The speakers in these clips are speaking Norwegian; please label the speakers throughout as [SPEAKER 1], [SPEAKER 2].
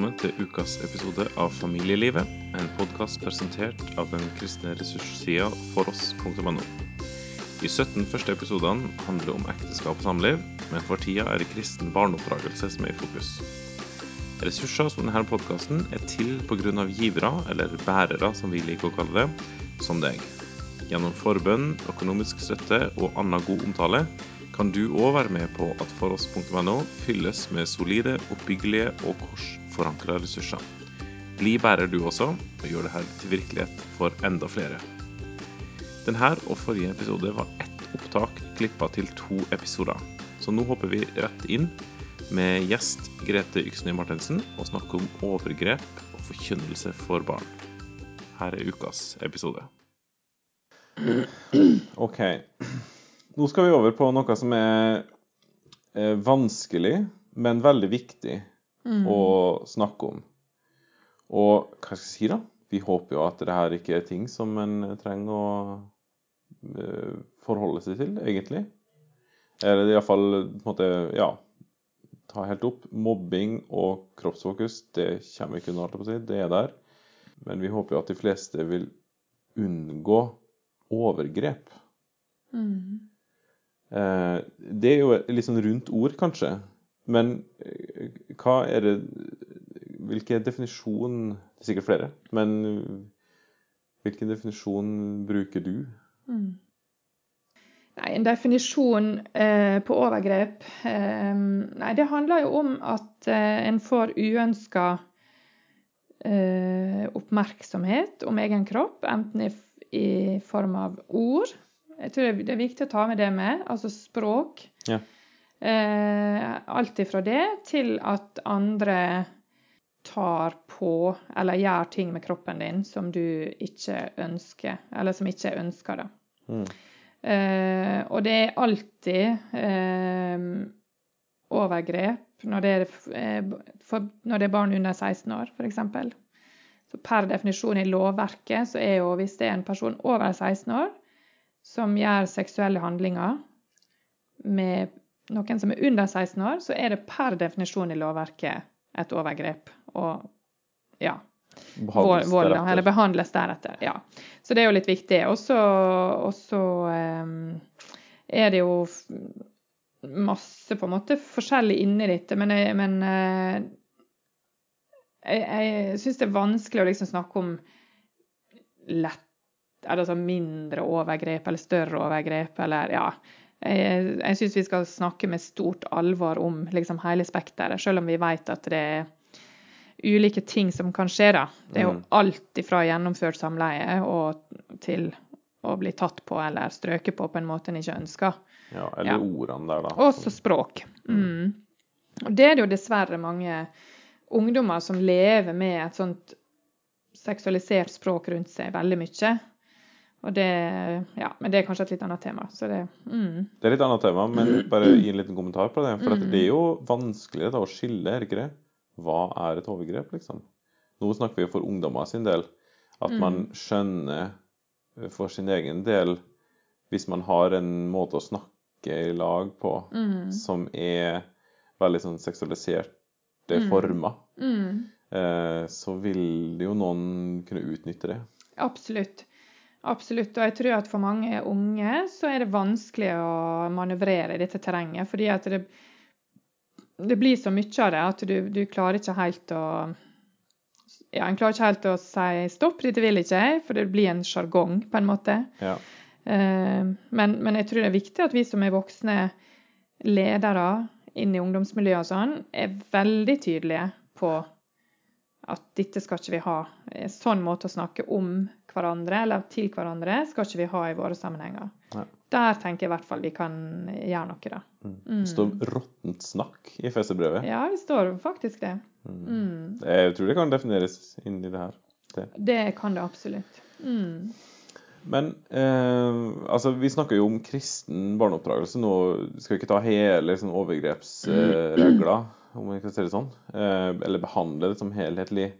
[SPEAKER 1] velkommen til ukas episode av Familielivet, en podkast presentert av den kristne ressurssida foross.no. De 17 første episodene handler om ekteskap og samliv, men for tida er det kristen barneoppdragelse som er i fokus. Ressurser som denne podkasten er til pga. givere, eller bærere som vi liker å kalle det, som deg. Gjennom forbønn, økonomisk støtte og annen god omtale kan du òg være med på at foross.no fylles med solide, oppbyggelige og korsforankra ressurser. Bli bærer du også, og gjør dette til virkelighet for enda flere. Denne og forrige episode var ett opptak klippa til to episoder, så nå hopper vi rett inn med gjest Grete Yksny Martensen og snakker om overgrep og forkynnelse for barn. Her er ukas episode.
[SPEAKER 2] OK. Nå skal vi over på noe som er eh, vanskelig, men veldig viktig å snakke om. Og hva skal jeg si, da? Vi håper jo at det her ikke er ting som en trenger å eh, forholde seg til, egentlig. Eller iallfall på en måte Ja, ta helt opp. Mobbing og kroppsfokus, det kommer ikke unna, på å si. Det er der. Men vi håper jo at de fleste vil unngå overgrep. Eh, Det er jo litt sånn rundt ord, kanskje. Men eh, hva er det Hvilken definisjon Det er sikkert flere, men hvilken definisjon bruker du?
[SPEAKER 3] Nei, En definisjon eh, på overgrep eh, Nei, det handler jo om at eh, en får uønska eh, oppmerksomhet om egen kropp, enten i, i form av ord Jeg tror det er viktig å ta med det med, altså språk.
[SPEAKER 2] Ja.
[SPEAKER 3] Eh, alt ifra det til at andre tar på eller gjør ting med kroppen din som du ikke ønsker, eller som ikke er ønska, da.
[SPEAKER 2] Mm.
[SPEAKER 3] Eh, og det er alltid eh, overgrep når det, er, for, når det er barn under 16 år, f.eks. Så per definisjon i lovverket så er jo hvis det er en person over 16 år som gjør seksuelle handlinger med noen som er under 16 år, så er det per definisjon i lovverket et overgrep. Og ja,
[SPEAKER 2] Behandles
[SPEAKER 3] vold,
[SPEAKER 2] deretter.
[SPEAKER 3] eller behandles deretter. Ja. Så det er jo litt viktig. Og så eh, er det jo masse på en måte forskjellig inni dette, men, jeg, men eh, jeg, jeg syns det er vanskelig å liksom snakke om lett altså mindre overgrep eller større overgrep eller ja. Jeg, jeg syns vi skal snakke med stort alvor om liksom hele spekteret, selv om vi vet at det er ulike ting som kan skje. da. Det er jo
[SPEAKER 2] Mm.
[SPEAKER 3] alt ifra gjennomført samleie og til å bli tatt på eller strøket på på en måte en ikke ønsker.
[SPEAKER 2] Ja, eller
[SPEAKER 3] Ja.
[SPEAKER 2] ordene der, da.
[SPEAKER 3] Også språk. Mm. Og det er det jo dessverre mange ungdommer som lever med et sånt seksualisert språk rundt seg veldig mye. Og det Ja, men det er kanskje et litt annet tema. Så det mm.
[SPEAKER 2] Det er litt annet tema, men bare gi en liten kommentar på det. For at det er jo vanskelig da, å skille, er ikke det? Hva er et overgrep, liksom? Nå snakker vi for ungdommer sin del. At man skjønner eh, for sin egen del Hvis man har en måte å snakke i lag på
[SPEAKER 3] Mm.
[SPEAKER 2] som er veldig sånn seksualiserte former,
[SPEAKER 3] Mm.
[SPEAKER 2] eh, så vil jo noen kunne utnytte det.
[SPEAKER 3] Absolutt. Absolutt. Og jeg tror at for mange unge så er det vanskelig å manøvrere i dette terrenget. Fordi at det, det blir så mye av det at du, du klarer ikke helt å Ja, en klarer ikke helt å si stopp, dette vil ikke jeg, for det blir en sjargong, på en måte.
[SPEAKER 2] Ja.
[SPEAKER 3] Eh, Men, men jeg tror det er viktig at vi som er voksne ledere inn i ungdomsmiljøet og sånn, er veldig tydelige på at dette skal ikke vi ha. En sånn måte å snakke om hverandre eller til hverandre skal ikke vi ha i våre sammenhenger.
[SPEAKER 2] Nei.
[SPEAKER 3] Der tenker jeg i hvert fall vi kan gjøre noe, da.
[SPEAKER 2] Det står 'råttent snakk' i festebrevet.
[SPEAKER 3] Ja, det står faktisk det. Mm.
[SPEAKER 2] Jeg tror det kan defineres inn i det her. Det.
[SPEAKER 3] Det kan det absolutt. Mm.
[SPEAKER 2] Men eh, altså, vi snakker jo om kristen barneoppdragelse. Nå skal vi ikke ta hele sånn, overgrepsregler, om vi kan si det sånn, eh, eller behandle det som helhetlig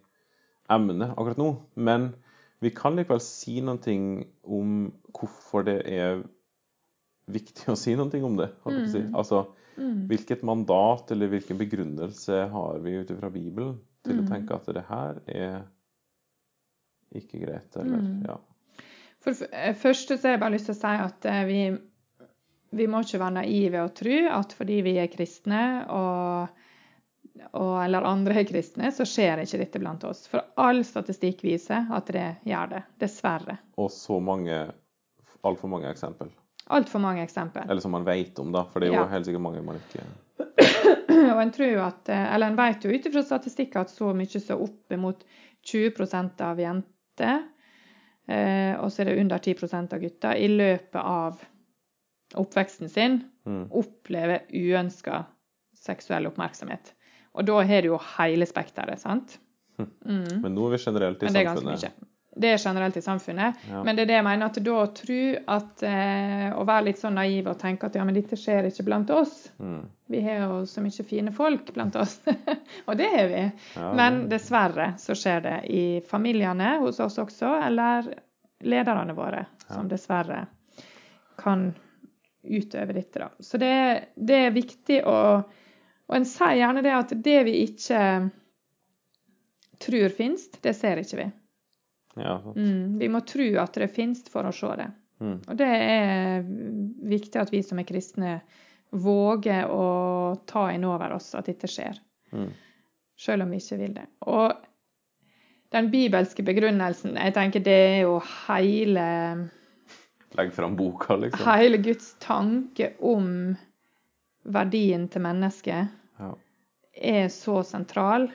[SPEAKER 2] emne akkurat nå. Men vi kan likevel si noen ting om hvorfor det er viktig å si noen ting om det. å si. Altså, Hvilket mandat eller hvilken begrunnelse har vi ut ifra Bibelen til
[SPEAKER 3] Mm.
[SPEAKER 2] å tenke at det her er ikke greit, eller
[SPEAKER 3] Mm.
[SPEAKER 2] ja.
[SPEAKER 3] For det første så har jeg bare lyst til å si at eh, vi, vi må ikke være naive og tro at fordi vi er kristne og, og, eller andre kristne, så skjer ikke dette blant oss. For all statistikk viser at det gjør det. Dessverre.
[SPEAKER 2] Og så mange, altfor mange eksempel.
[SPEAKER 3] Altfor mange eksempel.
[SPEAKER 2] Eller som man vet om, da, for det er jo
[SPEAKER 3] Ja.
[SPEAKER 2] helt sikkert mange man ikke
[SPEAKER 3] Og en tror jo at, eh, eller en vet jo ut ifra statistikk at så mye som oppimot 20% av jenter, eh, og så er det under 10% av gutter, i løpet av oppveksten sin
[SPEAKER 2] mm.
[SPEAKER 3] opplever uønska seksuell oppmerksomhet. Og da har du jo hele spekteret, sant? Mm.
[SPEAKER 2] Men nå er vi generelt i
[SPEAKER 3] Men det er
[SPEAKER 2] samfunnet.
[SPEAKER 3] mye. Det er generelt i samfunnet.
[SPEAKER 2] Ja.
[SPEAKER 3] Men det er det jeg mener, at da tro at eh, Å være litt sånn naiv og tenke at ja, men dette skjer ikke blant oss.
[SPEAKER 2] Mm.
[SPEAKER 3] Vi har jo så mye fine folk blant oss. og det har vi.
[SPEAKER 2] Ja,
[SPEAKER 3] Men dessverre så skjer det i familiene hos oss også, eller lederne våre, som dessverre kan utøve dette. Da. Så det, det er viktig å Og en sier gjerne det at det vi ikke tror fins, det ser ikke vi.
[SPEAKER 2] ja.
[SPEAKER 3] Mm, vi må tro at det fins for å se det.
[SPEAKER 2] Mm.
[SPEAKER 3] Og det er viktig at vi som er kristne våger å ta inn over oss at dette skjer.
[SPEAKER 2] Mm.
[SPEAKER 3] Selv om vi ikke vil det. Og den bibelske begrunnelsen, jeg tenker det er jo hele,
[SPEAKER 2] Legg fram boka, liksom.
[SPEAKER 3] hele Guds tanke om verdien til mennesket. Er så sentral.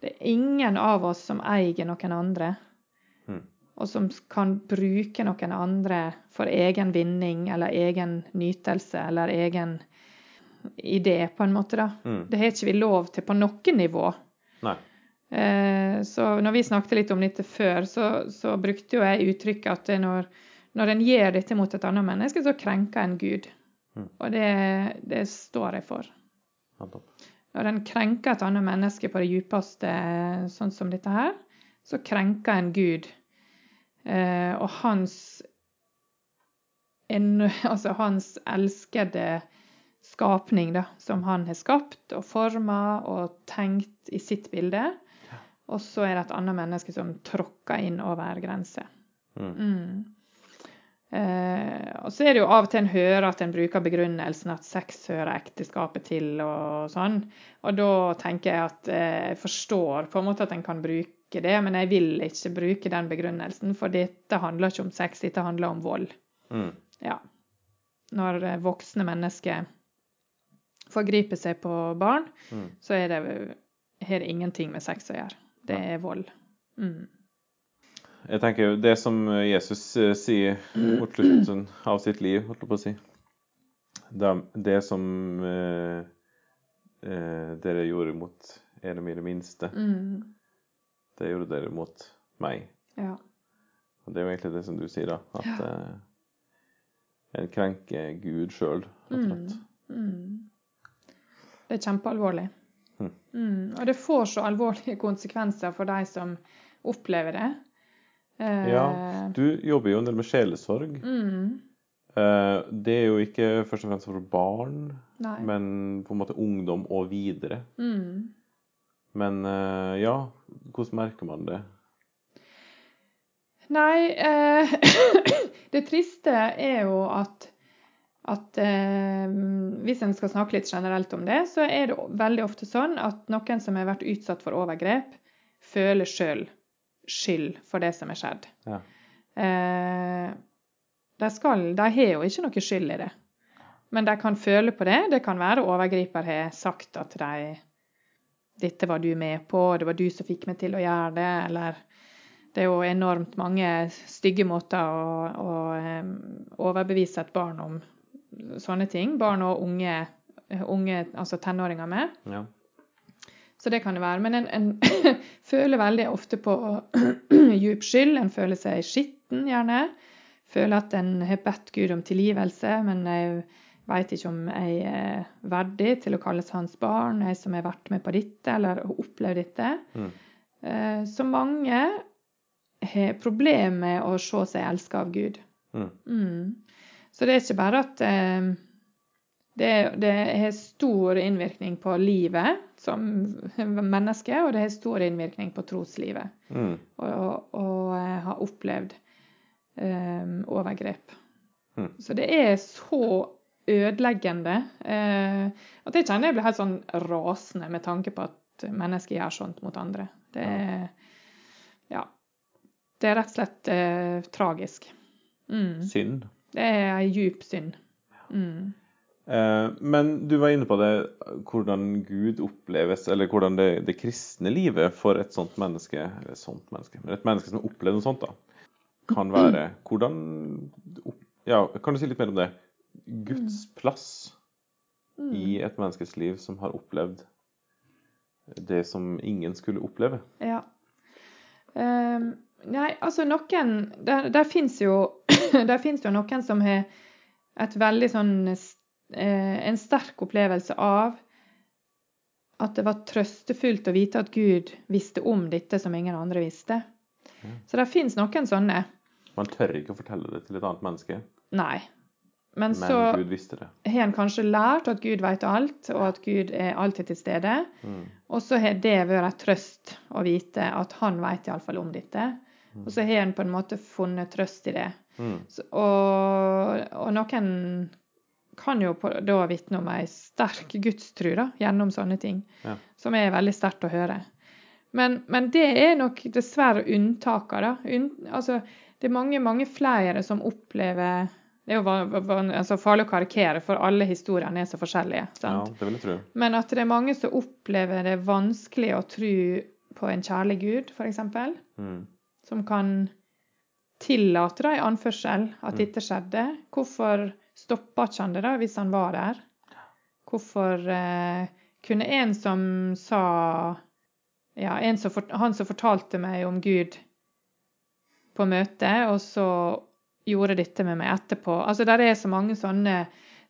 [SPEAKER 3] Det er ingen av oss som eier noen andre,
[SPEAKER 2] Mm.
[SPEAKER 3] og som kan bruke noen andre for egen vinning eller egen nytelse eller egen idé, på en måte. da.
[SPEAKER 2] Mm.
[SPEAKER 3] Det har ikke vi lov til på noe nivå.
[SPEAKER 2] Nei.
[SPEAKER 3] Eh, Så når vi snakket litt om dette før, så, så brukte jo jeg uttrykket at når, når en gjør dette mot et annet menneske, så krenker en Gud.
[SPEAKER 2] Mm.
[SPEAKER 3] Og det, det står jeg for.
[SPEAKER 2] Nettopp.
[SPEAKER 3] Når en krenker et annet menneske på det djupeste, sånn som dette her, så krenker en Gud. Eh, og hans en, Altså hans elskede skapning, da, som han har skapt og forma og tenkt i sitt bilde. Og så er det et annet menneske som tråkker inn over grenser.
[SPEAKER 2] Mm.
[SPEAKER 3] Eh, og så er det jo av og til en hører at en bruker begrunnelsen at sex hører ekteskapet til og sånn. Og da tenker jeg at eh, jeg forstår på en måte at en kan bruke det, men jeg vil ikke bruke den begrunnelsen, for dette handler ikke om sex, dette handler om vold.
[SPEAKER 2] Mm.
[SPEAKER 3] Ja. Når eh, voksne mennesker forgriper seg på barn,
[SPEAKER 2] Mm.
[SPEAKER 3] så er det, det ingenting med sex å gjøre. Det er vold. Mm.
[SPEAKER 2] Jeg tenker jo det som Jesus eh, sier mot slutten av sitt liv, holdt jeg på å si Det, det som eh, eh, dere gjorde mot en av mine minste,
[SPEAKER 3] Mm.
[SPEAKER 2] det gjorde dere mot meg.
[SPEAKER 3] Ja.
[SPEAKER 2] Og det er jo egentlig det som du sier, da. At eh, en krenker Gud sjøl, rett og slett.
[SPEAKER 3] Mm. Det er kjempealvorlig.
[SPEAKER 2] Hm.
[SPEAKER 3] Mm. Og det får så alvorlige konsekvenser for de som opplever det. Eh,
[SPEAKER 2] Ja, du jobber jo en del med sjelesorg.
[SPEAKER 3] mm.
[SPEAKER 2] Eh, det er jo ikke først og fremst for barn,
[SPEAKER 3] Nei.
[SPEAKER 2] men på en måte ungdom og videre.
[SPEAKER 3] Mm.
[SPEAKER 2] Men eh, ja, hvordan merker man det?
[SPEAKER 3] Nei, eh, det triste er jo at, at eh, hvis en skal snakke litt generelt om det, så er det veldig ofte sånn at noen som har vært utsatt for overgrep, føler sjøl skyld for det som er skjedd.
[SPEAKER 2] Ja.
[SPEAKER 3] Eh, de, skal, de har jo ikke noe skyld i det, men de kan føle på det. Det kan være overgriper har sagt at de dette var du med på, det var du som fikk meg til å gjøre det, eller det er jo enormt mange stygge måter å, å overbevise et barn om sånne ting. Barn og unge, unge altså tenåringer med.
[SPEAKER 2] Ja.
[SPEAKER 3] Så det kan det være. Men en, en føler veldig ofte på djup skyld. En føler seg skitten, gjerne. Føler at en har bedt Gud om tilgivelse, men jeg veit ikke om jeg er verdig til å kalles hans barn, jeg som har vært med på dette eller har opplevd dette.
[SPEAKER 2] Mm.
[SPEAKER 3] Eh, Så mange har problemer med å se seg elska av Gud.
[SPEAKER 2] Mm.
[SPEAKER 3] Mm. Så det er ikke bare at eh, det, det har stor innvirkning på livet, som menneske, og det har stor innvirkning på troslivet.
[SPEAKER 2] Mm.
[SPEAKER 3] Og, og og har opplevd um, overgrep.
[SPEAKER 2] Mm.
[SPEAKER 3] Så det er så ødeleggende uh, at jeg kjenner jeg blir helt sånn rasende med tanke på at mennesker gjør sånt mot andre. Det er Ja. Det er rett og slett uh, tragisk. Mm.
[SPEAKER 2] Synd.
[SPEAKER 3] Det er ei djup synd. Mm.
[SPEAKER 2] Eh, men du var inne på det, hvordan Gud oppleves, eller hvordan det, det kristne livet for et sånt menneske, eller sånt menneske, men et menneske som har opplevd noe sånt, da, kan være. Hvordan Ja, kan du si litt mer om det? Guds plass
[SPEAKER 3] Mm.
[SPEAKER 2] i et menneskes liv som har opplevd det som ingen skulle oppleve.
[SPEAKER 3] Ja. Um, nei, altså noen Der, der fins jo jo noen som har et veldig sånn En sterk opplevelse av at det var trøstefullt å vite at Gud visste om dette som ingen andre visste. Så det fins noen sånne.
[SPEAKER 2] Man tør ikke å fortelle det til et annet menneske,
[SPEAKER 3] Nei. Men,
[SPEAKER 2] men
[SPEAKER 3] så
[SPEAKER 2] Gud visste det.
[SPEAKER 3] har en kanskje lært at Gud vet alt, og at Gud er alltid til stede.
[SPEAKER 2] Mm.
[SPEAKER 3] Og så har det vært en trøst å vite at han vet iallfall om dette. Og så har en på en måte funnet trøst i det.
[SPEAKER 2] Mm.
[SPEAKER 3] Så, og, og noen kan jo på, da vitne om ei sterk gudstru da, gjennom sånne ting,
[SPEAKER 2] Ja.
[SPEAKER 3] som er veldig sterkt å høre. Men, men det er nok dessverre unntaker, da. Unn, altså, det er mange, mange flere som opplever Det er jo altså, farlig å karikere, for alle historiene er så forskjellige.
[SPEAKER 2] Ja, det vil jeg tro.
[SPEAKER 3] Men at det er mange som opplever det vanskelig å tro på en kjærlig Gud, f.eks.
[SPEAKER 2] Mm.
[SPEAKER 3] Som kan tillate, da, i anførsel, at dette skjedde. Hvorfor stoppa ikke han det, da, hvis han var der? Hvorfor eh, kunne en som sa Ja, som for, han som fortalte meg om Gud på møtet, og så gjorde dette med meg etterpå. Altså, der er så mange sånne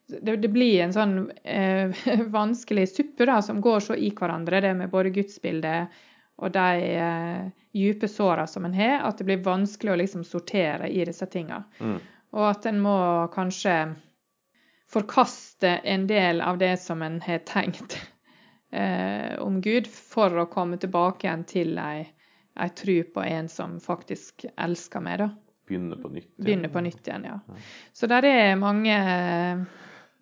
[SPEAKER 3] det, det blir en sånn eh, vanskelig suppe da, som går så i hverandre, det med både gudsbildet og de eh, dype såra som en har, at det blir vanskelig å liksom sortere i disse tinga.
[SPEAKER 2] Mm.
[SPEAKER 3] Og at en må kanskje forkaste en del av det som en har tenkt eh, om Gud, for å komme tilbake igjen til ei, ei tru på en som faktisk elsker meg, da.
[SPEAKER 2] Begynne på nytt. igjen.
[SPEAKER 3] Begynne på nytt igjen, ja. Så der er mange,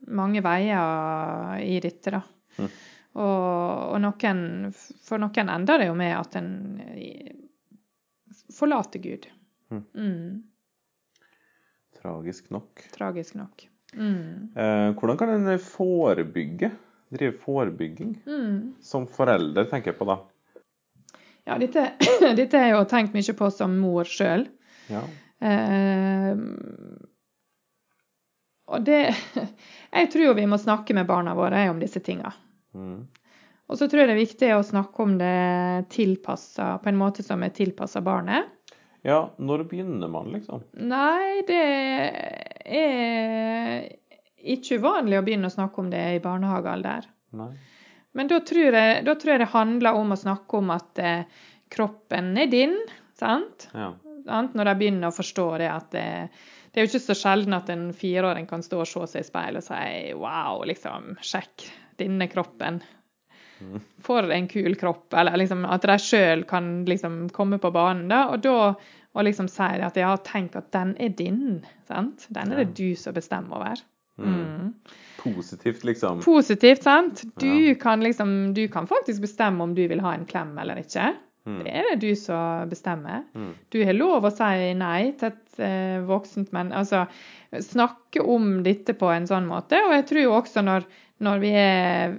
[SPEAKER 3] mange veier i dette, da.
[SPEAKER 2] Mm.
[SPEAKER 3] Og, og noen, for noen ender det jo med at en forlater Gud.
[SPEAKER 2] Mm.
[SPEAKER 3] Mm,
[SPEAKER 2] Tragisk nok.
[SPEAKER 3] tragisk nok. Mm.
[SPEAKER 2] Eh, hvordan kan en forebygge? Drive forebygging?
[SPEAKER 3] Mm.
[SPEAKER 2] Som forelder, tenker jeg på da.
[SPEAKER 3] Ja, dette, dette har jeg jo tenkt mye på som mor sjøl.
[SPEAKER 2] Ja.
[SPEAKER 3] Eh, og det Jeg tror jo vi må snakke med barna våre om disse tinga.
[SPEAKER 2] Mm.
[SPEAKER 3] Og så tror jeg det er viktig å snakke om det tilpassa, på en måte som er tilpassa barnet.
[SPEAKER 2] Ja, når begynner man, liksom?
[SPEAKER 3] Nei, det er ikke uvanlig å begynne å snakke om det i barnehagealder.
[SPEAKER 2] Nei.
[SPEAKER 3] Men da tror jeg, da tror jeg det handler om å snakke om at eh, kroppen er din, sant?
[SPEAKER 2] Ja.
[SPEAKER 3] Når de begynner å forstå det at det, det er jo ikke så sjelden at en fireåring kan stå og se seg i speilet og si wow, liksom, sjekk denne kroppen. For en kul kropp. Eller liksom at de sjøl kan liksom komme på banen, da. Og da og liksom si at ja, tenk at den er din. sant? Den er det du som bestemmer over. Mm.
[SPEAKER 2] Positivt, liksom.
[SPEAKER 3] Positivt, sant? Du
[SPEAKER 2] Ja.
[SPEAKER 3] kan liksom Du kan faktisk bestemme om du vil ha en klem eller ikke.
[SPEAKER 2] Mm.
[SPEAKER 3] Det er det du som bestemmer.
[SPEAKER 2] Mm.
[SPEAKER 3] Du har lov å si nei til et eh, voksent men Altså snakke om dette på en sånn måte. Og jeg tror også når, når vi er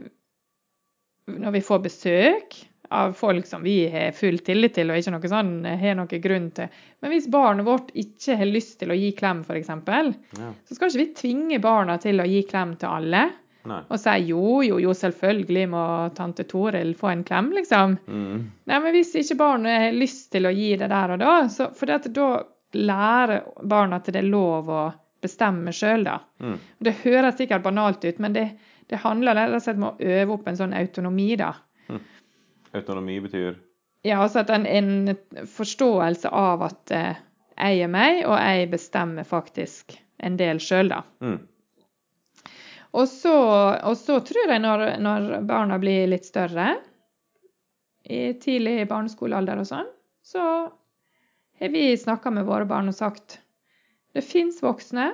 [SPEAKER 3] Når vi får besøk av folk som vi har full tillit til og ikke noe sånn, har noen grunn til Men hvis barnet vårt ikke har lyst til å gi klem, f.eks.,
[SPEAKER 2] Ja.
[SPEAKER 3] så skal ikke vi tvinge barna til å gi klem til alle.
[SPEAKER 2] Nei.
[SPEAKER 3] Og si jo, jo, jo, selvfølgelig må tante Toril få en klem, liksom.
[SPEAKER 2] Mm.
[SPEAKER 3] Nei, men hvis ikke barnet har lyst til å gi det der og da, så for det at da lærer barna at det er lov å bestemme sjøl, da.
[SPEAKER 2] Mm.
[SPEAKER 3] Det høres sikkert banalt ut, men det, det handler rett og slett om å øve opp en sånn autonomi, da.
[SPEAKER 2] Autonomi betyr
[SPEAKER 3] Ja, altså en, en forståelse av at eh, jeg er meg, og jeg bestemmer faktisk en del sjøl, da.
[SPEAKER 2] mm.
[SPEAKER 3] Og så, og så tror jeg når, når barna blir litt større, i tidlig barneskolealder og sånn, så har vi snakka med våre barn og sagt det fins voksne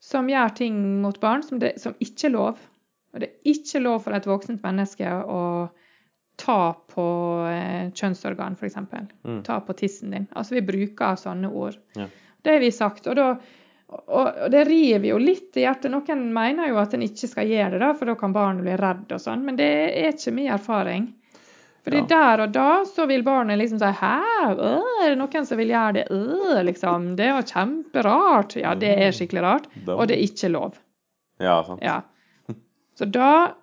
[SPEAKER 3] som gjør ting mot barn som, det, som ikke er lov. Og det er ikke lov for et voksent menneske å ta på eh, kjønnsorgan, f.eks.
[SPEAKER 2] Mm.
[SPEAKER 3] Ta på tissen din. Altså vi bruker sånne ord.
[SPEAKER 2] Ja.
[SPEAKER 3] Det har vi sagt. Og, da, og, og det river jo litt i hjertet. Noen mener jo at en ikke skal gjøre det, da, for da kan barnet bli redd og sånn. Men det er ikke min erfaring. Fordi
[SPEAKER 2] Ja.
[SPEAKER 3] der og da så vil barnet liksom si 'hæ, øh, er det noen som vil gjøre det', øh, liksom. Det var kjemperart. Ja, det er skikkelig rart. Og det er ikke lov.
[SPEAKER 2] Ja, sant.
[SPEAKER 3] Ja. Så da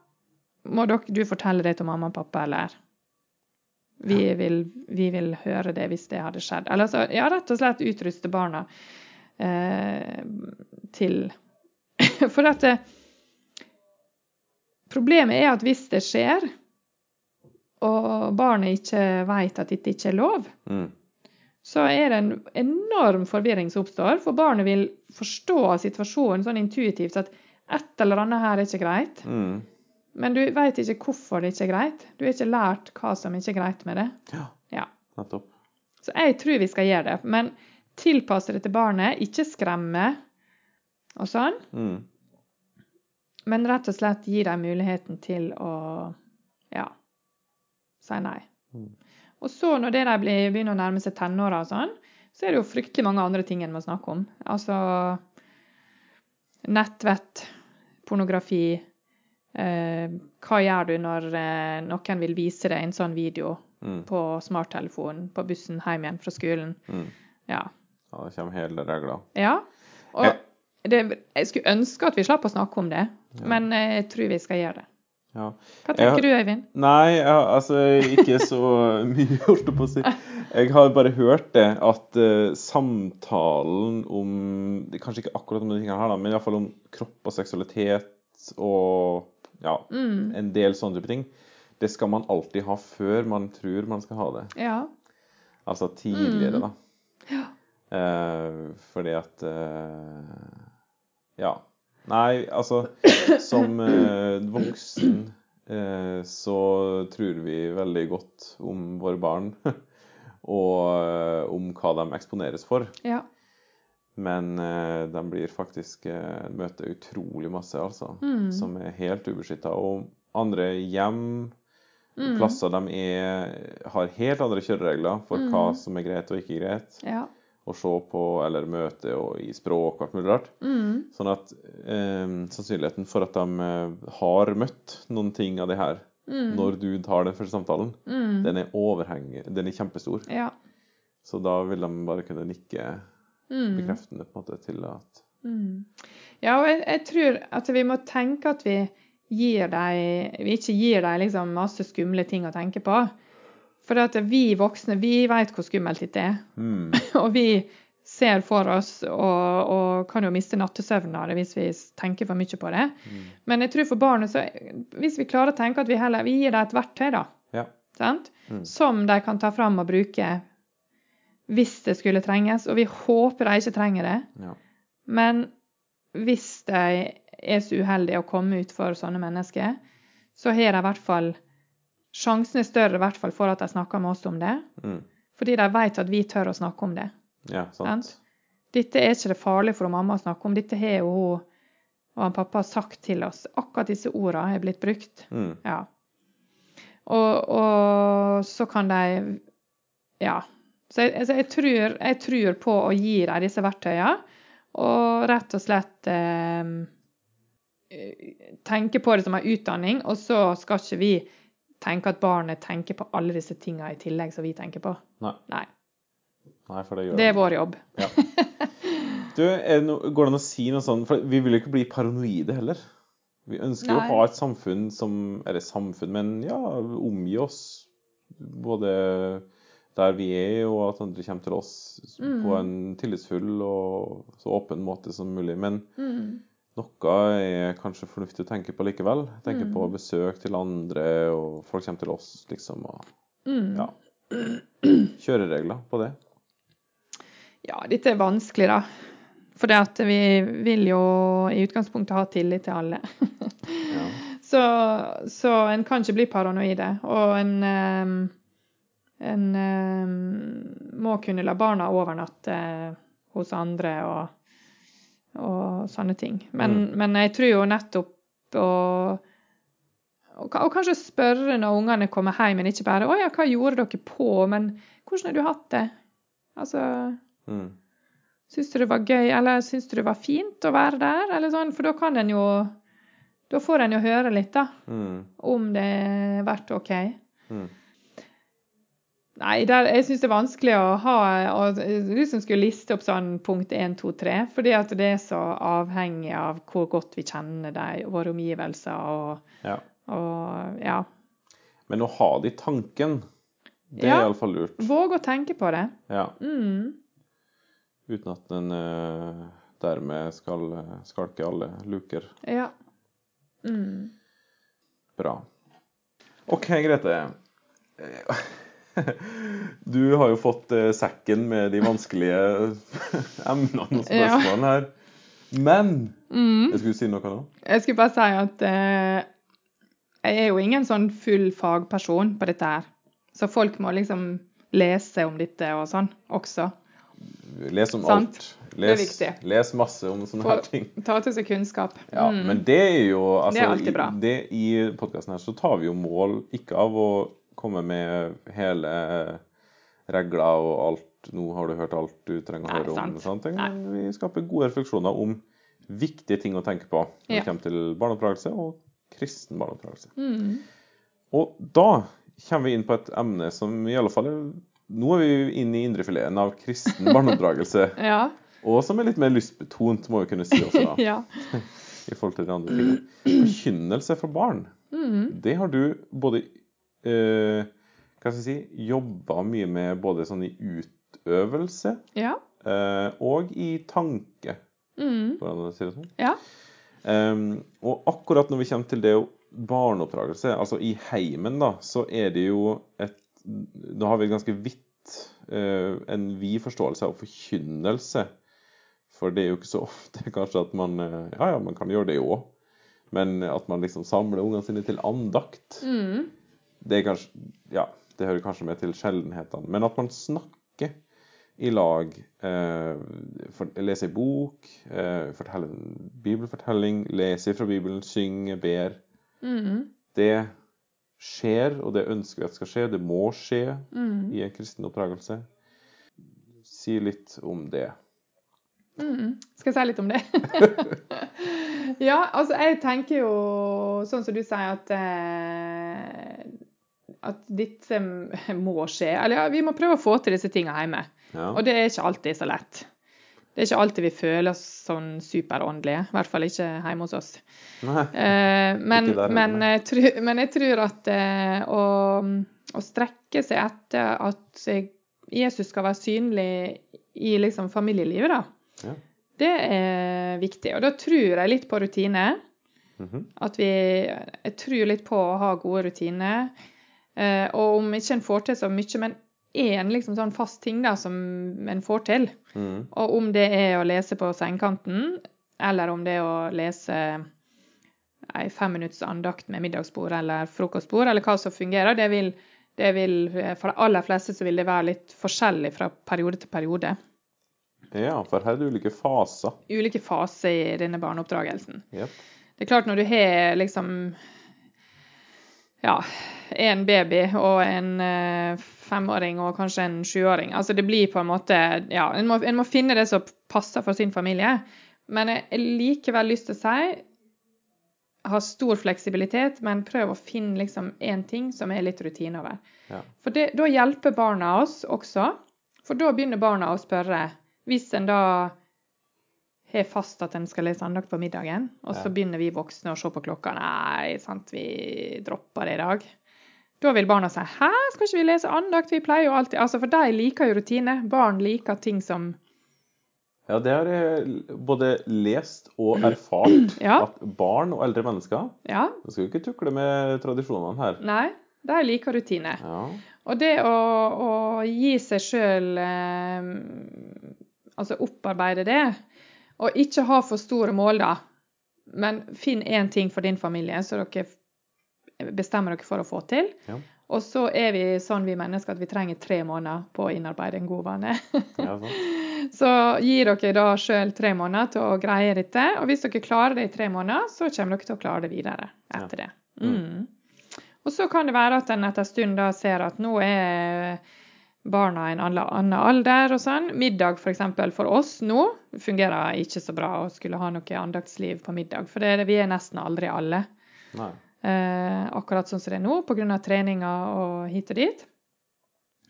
[SPEAKER 3] må dere, du fortelle det til mamma og pappa, eller vi vil, vi vil høre det hvis det hadde skjedd. Eller så, ja, rett og slett utruste barna eh, til For at det, Problemet er at hvis det skjer, og barnet ikke vet at dette ikke er lov,
[SPEAKER 2] Mm.
[SPEAKER 3] så er det en enorm forvirring som oppstår. For barnet vil forstå situasjonen sånn intuitivt at et eller annet her er ikke greit.
[SPEAKER 2] Mm.
[SPEAKER 3] Men du vet ikke hvorfor det ikke er greit. Du har ikke lært hva som ikke er greit med det.
[SPEAKER 2] Ja,
[SPEAKER 3] Ja.
[SPEAKER 2] nettopp.
[SPEAKER 3] Så jeg tror vi skal gjøre det. Men tilpasse det til barnet, ikke skremme og sånn.
[SPEAKER 2] Mm.
[SPEAKER 3] Men rett og slett gi dem muligheten til å ja, si nei.
[SPEAKER 2] Mm.
[SPEAKER 3] Og så når det de begynner å nærme seg tenåra og sånn, så er det jo fryktelig mange andre ting en må snakke om. Altså nettvett, pornografi. Eh, hva gjør du når eh, noen vil vise deg en sånn video
[SPEAKER 2] Mm.
[SPEAKER 3] på smarttelefonen på bussen hjem igjen fra skolen?
[SPEAKER 2] Mm.
[SPEAKER 3] Ja.
[SPEAKER 2] Ja, det kommer hele regler.
[SPEAKER 3] ja. Og
[SPEAKER 2] Jeg-
[SPEAKER 3] det, jeg skulle ønske at vi slapp å snakke om det, men jeg tror vi skal gjøre det.
[SPEAKER 2] Ja.
[SPEAKER 3] Hva tenker
[SPEAKER 2] Jeg-
[SPEAKER 3] du, Øyvind?
[SPEAKER 2] Nei, jeg altså ikke så mye, holdt jeg på å si. Jeg har bare hørt det at uh, samtalen om Kanskje ikke akkurat om de tingene her, da, men iallfall om kropp og seksualitet og ja,
[SPEAKER 3] Mm.
[SPEAKER 2] en del sånne type ting, det skal man alltid ha før man tror man skal ha det.
[SPEAKER 3] Ja.
[SPEAKER 2] Altså tidligere,
[SPEAKER 3] Mm.
[SPEAKER 2] da. Eh, fordi at uh, Ja. Nei, altså Som voksen så tror vi veldig godt om våre barn. og eh, om hva de eksponeres for.
[SPEAKER 3] Ja.
[SPEAKER 2] Men eh, de blir faktisk eh, møter utrolig masse, altså.
[SPEAKER 3] Mm.
[SPEAKER 2] Som er helt ubeskytta. Og andre hjem,
[SPEAKER 3] Mm.
[SPEAKER 2] plasser de er, har helt andre kjøreregler for
[SPEAKER 3] Mm.
[SPEAKER 2] hva som er greit og ikke greit
[SPEAKER 3] Ja.
[SPEAKER 2] å se på eller møte og i språk og alt mulig rart.
[SPEAKER 3] Mm.
[SPEAKER 2] Sånn at eh, sannsynligheten for at de har møtt noen ting av det her
[SPEAKER 3] Mm.
[SPEAKER 2] når du tar den første samtalen,
[SPEAKER 3] Mm.
[SPEAKER 2] den er overhengig, den er kjempestor.
[SPEAKER 3] Ja.
[SPEAKER 2] Så da vil de bare kunne nikke
[SPEAKER 3] Mm.
[SPEAKER 2] bekreftende på en måte til at
[SPEAKER 3] Mm. Ja, og jeg, jeg tror at vi må tenke at vi gir dem Vi ikke gir dem liksom masse skumle ting å tenke på. For at vi voksne, vi vet hvor skummelt dette er.
[SPEAKER 2] mm,
[SPEAKER 3] Og vi ser for oss og, og kan jo miste nattesøvnen av det hvis vi tenker for mye på det.
[SPEAKER 2] mm,
[SPEAKER 3] Men jeg tror for barnet så Hvis vi klarer å tenke at vi heller vi gir dem et verktøy, da.
[SPEAKER 2] Ja.
[SPEAKER 3] Sant?
[SPEAKER 2] Mm.
[SPEAKER 3] Som de kan ta fram og bruke hvis det skulle trenges. Og vi håper de ikke trenger det.
[SPEAKER 2] ja.
[SPEAKER 3] Men hvis de er så uheldige å komme ut for sånne mennesker, så har de i hvert fall Sjansen er større i hvert fall for at de snakker med oss om det.
[SPEAKER 2] Mm,
[SPEAKER 3] Fordi de vet at vi tør å snakke om det.
[SPEAKER 2] Ja, sant.
[SPEAKER 3] Dette er ikke det farlig for mamma å snakke om. Dette har jo hun og han pappa sagt til oss. Akkurat disse ordene er blitt brukt.
[SPEAKER 2] Mm,
[SPEAKER 3] Ja. Og, og så kan de Ja. Så jeg, altså jeg, tror, jeg tror på å gi dem disse verktøyene, og rett og slett eh, tenke på det som en utdanning. Og så skal ikke vi tenke at barnet tenker på alle disse tingene i tillegg som vi tenker på.
[SPEAKER 2] Nei.
[SPEAKER 3] Nei.
[SPEAKER 2] Nei, for det gjør
[SPEAKER 3] Det er vår jobb.
[SPEAKER 2] Ja. Du, det no, går det an å si noe sånn For vi vil jo ikke bli paranoide heller. Vi ønsker jo å ha et samfunn som Eller samfunn, men ja, omgi oss både der vi er, og at andre kommer til oss
[SPEAKER 3] Mm.
[SPEAKER 2] på en tillitsfull og så åpen måte som mulig. Men
[SPEAKER 3] Mm.
[SPEAKER 2] noe er kanskje fornuftig å tenke på likevel. Tenke
[SPEAKER 3] Mm.
[SPEAKER 2] på besøk til andre, og folk kommer til oss, liksom. Og
[SPEAKER 3] Mm.
[SPEAKER 2] ja. Kjøreregler på det.
[SPEAKER 3] Ja, dette er vanskelig, da. For det at vi vil jo i utgangspunktet ha tillit til alle. Så, så en kan ikke bli paranoide. Og en, eh, en eh, må kunne la barna overnatte hos andre og, og sånne ting. Men, men jeg tror jo nettopp å og, og kanskje spørre når ungene kommer hjem, men ikke bare 'Å ja, hva gjorde dere på?' Men 'Hvordan har du hatt det?' Altså
[SPEAKER 2] Mm.
[SPEAKER 3] Syns du det var gøy, eller syns du det var fint å være der, eller sånn? For da kan en jo Da får en jo høre litt, da,
[SPEAKER 2] Mm.
[SPEAKER 3] om det har vært OK.
[SPEAKER 2] Mm.
[SPEAKER 3] Nei, der, jeg syns det er vanskelig å ha å liksom skulle liste opp sånn punkt 1, 2, 3, fordi at det er så avhengig av hvor godt vi kjenner dem, våre omgivelser og,
[SPEAKER 2] Ja.
[SPEAKER 3] og ja.
[SPEAKER 2] Men å ha det i tanken, det
[SPEAKER 3] Ja.
[SPEAKER 2] er iallfall lurt.
[SPEAKER 3] Våge å tenke på det.
[SPEAKER 2] Ja.
[SPEAKER 3] Mm.
[SPEAKER 2] Uten at en eh, dermed skal eh, skalke alle luker.
[SPEAKER 3] Ja. Mm.
[SPEAKER 2] Bra. OK, Grete. Du har jo fått eh, sekken med de vanskelige emnene og spørsmålene her. Men
[SPEAKER 3] Mm.
[SPEAKER 2] Jeg skulle si noe nå?
[SPEAKER 3] Jeg skulle bare si at eh, jeg er jo ingen sånn full fagperson på dette her. Så folk må liksom lese om dette og sånn også.
[SPEAKER 2] Les om
[SPEAKER 3] Sant.
[SPEAKER 2] alt. Les, les masse om sånne her ting.
[SPEAKER 3] ta til seg kunnskap.
[SPEAKER 2] Ja,
[SPEAKER 3] Mm.
[SPEAKER 2] Men det er jo altså,
[SPEAKER 3] Det er alltid bra.
[SPEAKER 2] I, det, I podkasten her så tar vi jo mål ikke av å komme med hele regler og alt Nå har du hørt alt du trenger å
[SPEAKER 3] Nei,
[SPEAKER 2] høre om.
[SPEAKER 3] sant.
[SPEAKER 2] sånne ting, Men vi skaper gode refleksjoner om viktige ting å tenke på når
[SPEAKER 3] Ja.
[SPEAKER 2] det kommer til barneoppdragelse og kristen barneoppdragelse.
[SPEAKER 3] Mm.
[SPEAKER 2] Og da kommer vi inn på et emne som i alle fall er Nå er vi inne i indrefileten av kristen barneoppdragelse.
[SPEAKER 3] Ja.
[SPEAKER 2] Og som er litt mer lystbetont, må vi kunne si også, da.
[SPEAKER 3] ja.
[SPEAKER 2] I forhold til de andre tingene. Forkynnelse for barn,
[SPEAKER 3] Mm.
[SPEAKER 2] det har du både eh, hva skal jeg si, jobba mye med både sånn i utøvelse
[SPEAKER 3] Ja.
[SPEAKER 2] eh, og i tanke.
[SPEAKER 3] Mm.
[SPEAKER 2] Hvordan sier det sånn?
[SPEAKER 3] Ja.
[SPEAKER 2] Em, og akkurat når vi kommer til det barneoppdragelse, altså i heimen, da, så er det jo et Da har vi ganske vidt eh, en vid forståelse av forkynnelse. For det er jo ikke så ofte kanskje at man eh, Ja, ja, man kan gjøre det òg. Men at man liksom samler ungene sine til andakt,
[SPEAKER 3] Mm.
[SPEAKER 2] det er kanskje Ja, det hører kanskje med til sjeldenhetene. Men at man snakker i lag, eh, for, leser ei bok, eh, forteller en bibelfortelling, leser fra Bibelen, synger, ber.
[SPEAKER 3] Mm.
[SPEAKER 2] Det skjer, og det ønsker vi at skal skje. Det må skje
[SPEAKER 3] Mm.
[SPEAKER 2] i en kristen oppdragelse. Si litt om det.
[SPEAKER 3] Mm. Skal jeg si litt om det? ja, altså jeg tenker jo sånn som du sier at eh, at dette må skje. Eller ja, vi må prøve å få til disse tingene hjemme.
[SPEAKER 2] Ja.
[SPEAKER 3] Og det er ikke alltid så lett. Det er ikke alltid vi føler oss sånn superåndelige. I hvert fall ikke hjemme hos oss.
[SPEAKER 2] Nei.
[SPEAKER 3] Eh, men,
[SPEAKER 2] der
[SPEAKER 3] men, jeg tror, men jeg tror at eh, å, å strekke seg etter at Jesus skal være synlig i liksom familielivet, da,
[SPEAKER 2] Ja.
[SPEAKER 3] det er viktig. Og da tror jeg litt på rutine.
[SPEAKER 2] -hmm.
[SPEAKER 3] At vi Jeg tror litt på å ha gode rutiner. Eh, og om ikke en får til så mye, men én liksom sånn fast ting da som en får til.
[SPEAKER 2] Mm.
[SPEAKER 3] Og om det er å lese på sengekanten, eller om det er å lese ei femminutts andakt med middagsbord eller frokostbord, eller hva som fungerer, det vil, det vil For de aller fleste så vil det være litt forskjellig fra periode til periode.
[SPEAKER 2] ja, for her er det ulike faser.
[SPEAKER 3] Ulike faser i denne barneoppdragelsen.
[SPEAKER 2] Yep.
[SPEAKER 3] Det er klart når du har liksom ja, en baby og en eh, femåring og kanskje en sjuåring. Altså det blir på en måte Ja, en må, en må finne det som passer for sin familie. Men jeg har likevel lyst til å si ha stor fleksibilitet, men prøv å finne liksom én ting som er litt rutine over.
[SPEAKER 2] Ja.
[SPEAKER 3] For det, da hjelper barna oss også. For da begynner barna å spørre. Hvis en da har fast at en skal lese andakt på middagen, og så
[SPEAKER 2] Ja.
[SPEAKER 3] begynner vi voksne å se på klokka. Nei, sant, vi dropper det i dag. Da vil barna si 'hæ, skal ikke vi lese andakt? Vi pleier jo alltid Altså, For de liker jo rutine. Barn liker ting som
[SPEAKER 2] Ja, det har jeg både lest og erfart.
[SPEAKER 3] Ja.
[SPEAKER 2] At barn og eldre mennesker
[SPEAKER 3] Ja,
[SPEAKER 2] Nå skal vi ikke tukle med tradisjonene her.
[SPEAKER 3] nei, de liker rutine.
[SPEAKER 2] Ja.
[SPEAKER 3] Og det å, å gi seg sjøl eh, Altså opparbeide det, og ikke ha for store mål, da. men finn én ting for din familie så dere bestemmer dere for å få til.
[SPEAKER 2] Ja.
[SPEAKER 3] Og så er vi sånn vi mennesker at vi trenger tre måneder på å innarbeide en god vane.
[SPEAKER 2] Ja.
[SPEAKER 3] Så gi dere da sjøl tre måneder til å greie dette. Og hvis dere klarer det i tre måneder, så kommer dere til å klare det videre etter det. Mm. Og så kan det være at en etter en stund da ser at nå er barna i en annen alder og sånn. Middag f.eks. For, for oss nå fungerer ikke så bra å skulle ha noe andaktsliv på middag. For det, det- vi er nesten aldri alle.
[SPEAKER 2] Nei.
[SPEAKER 3] Eh, akkurat sånn som det er nå, pga. treninga og hit og dit.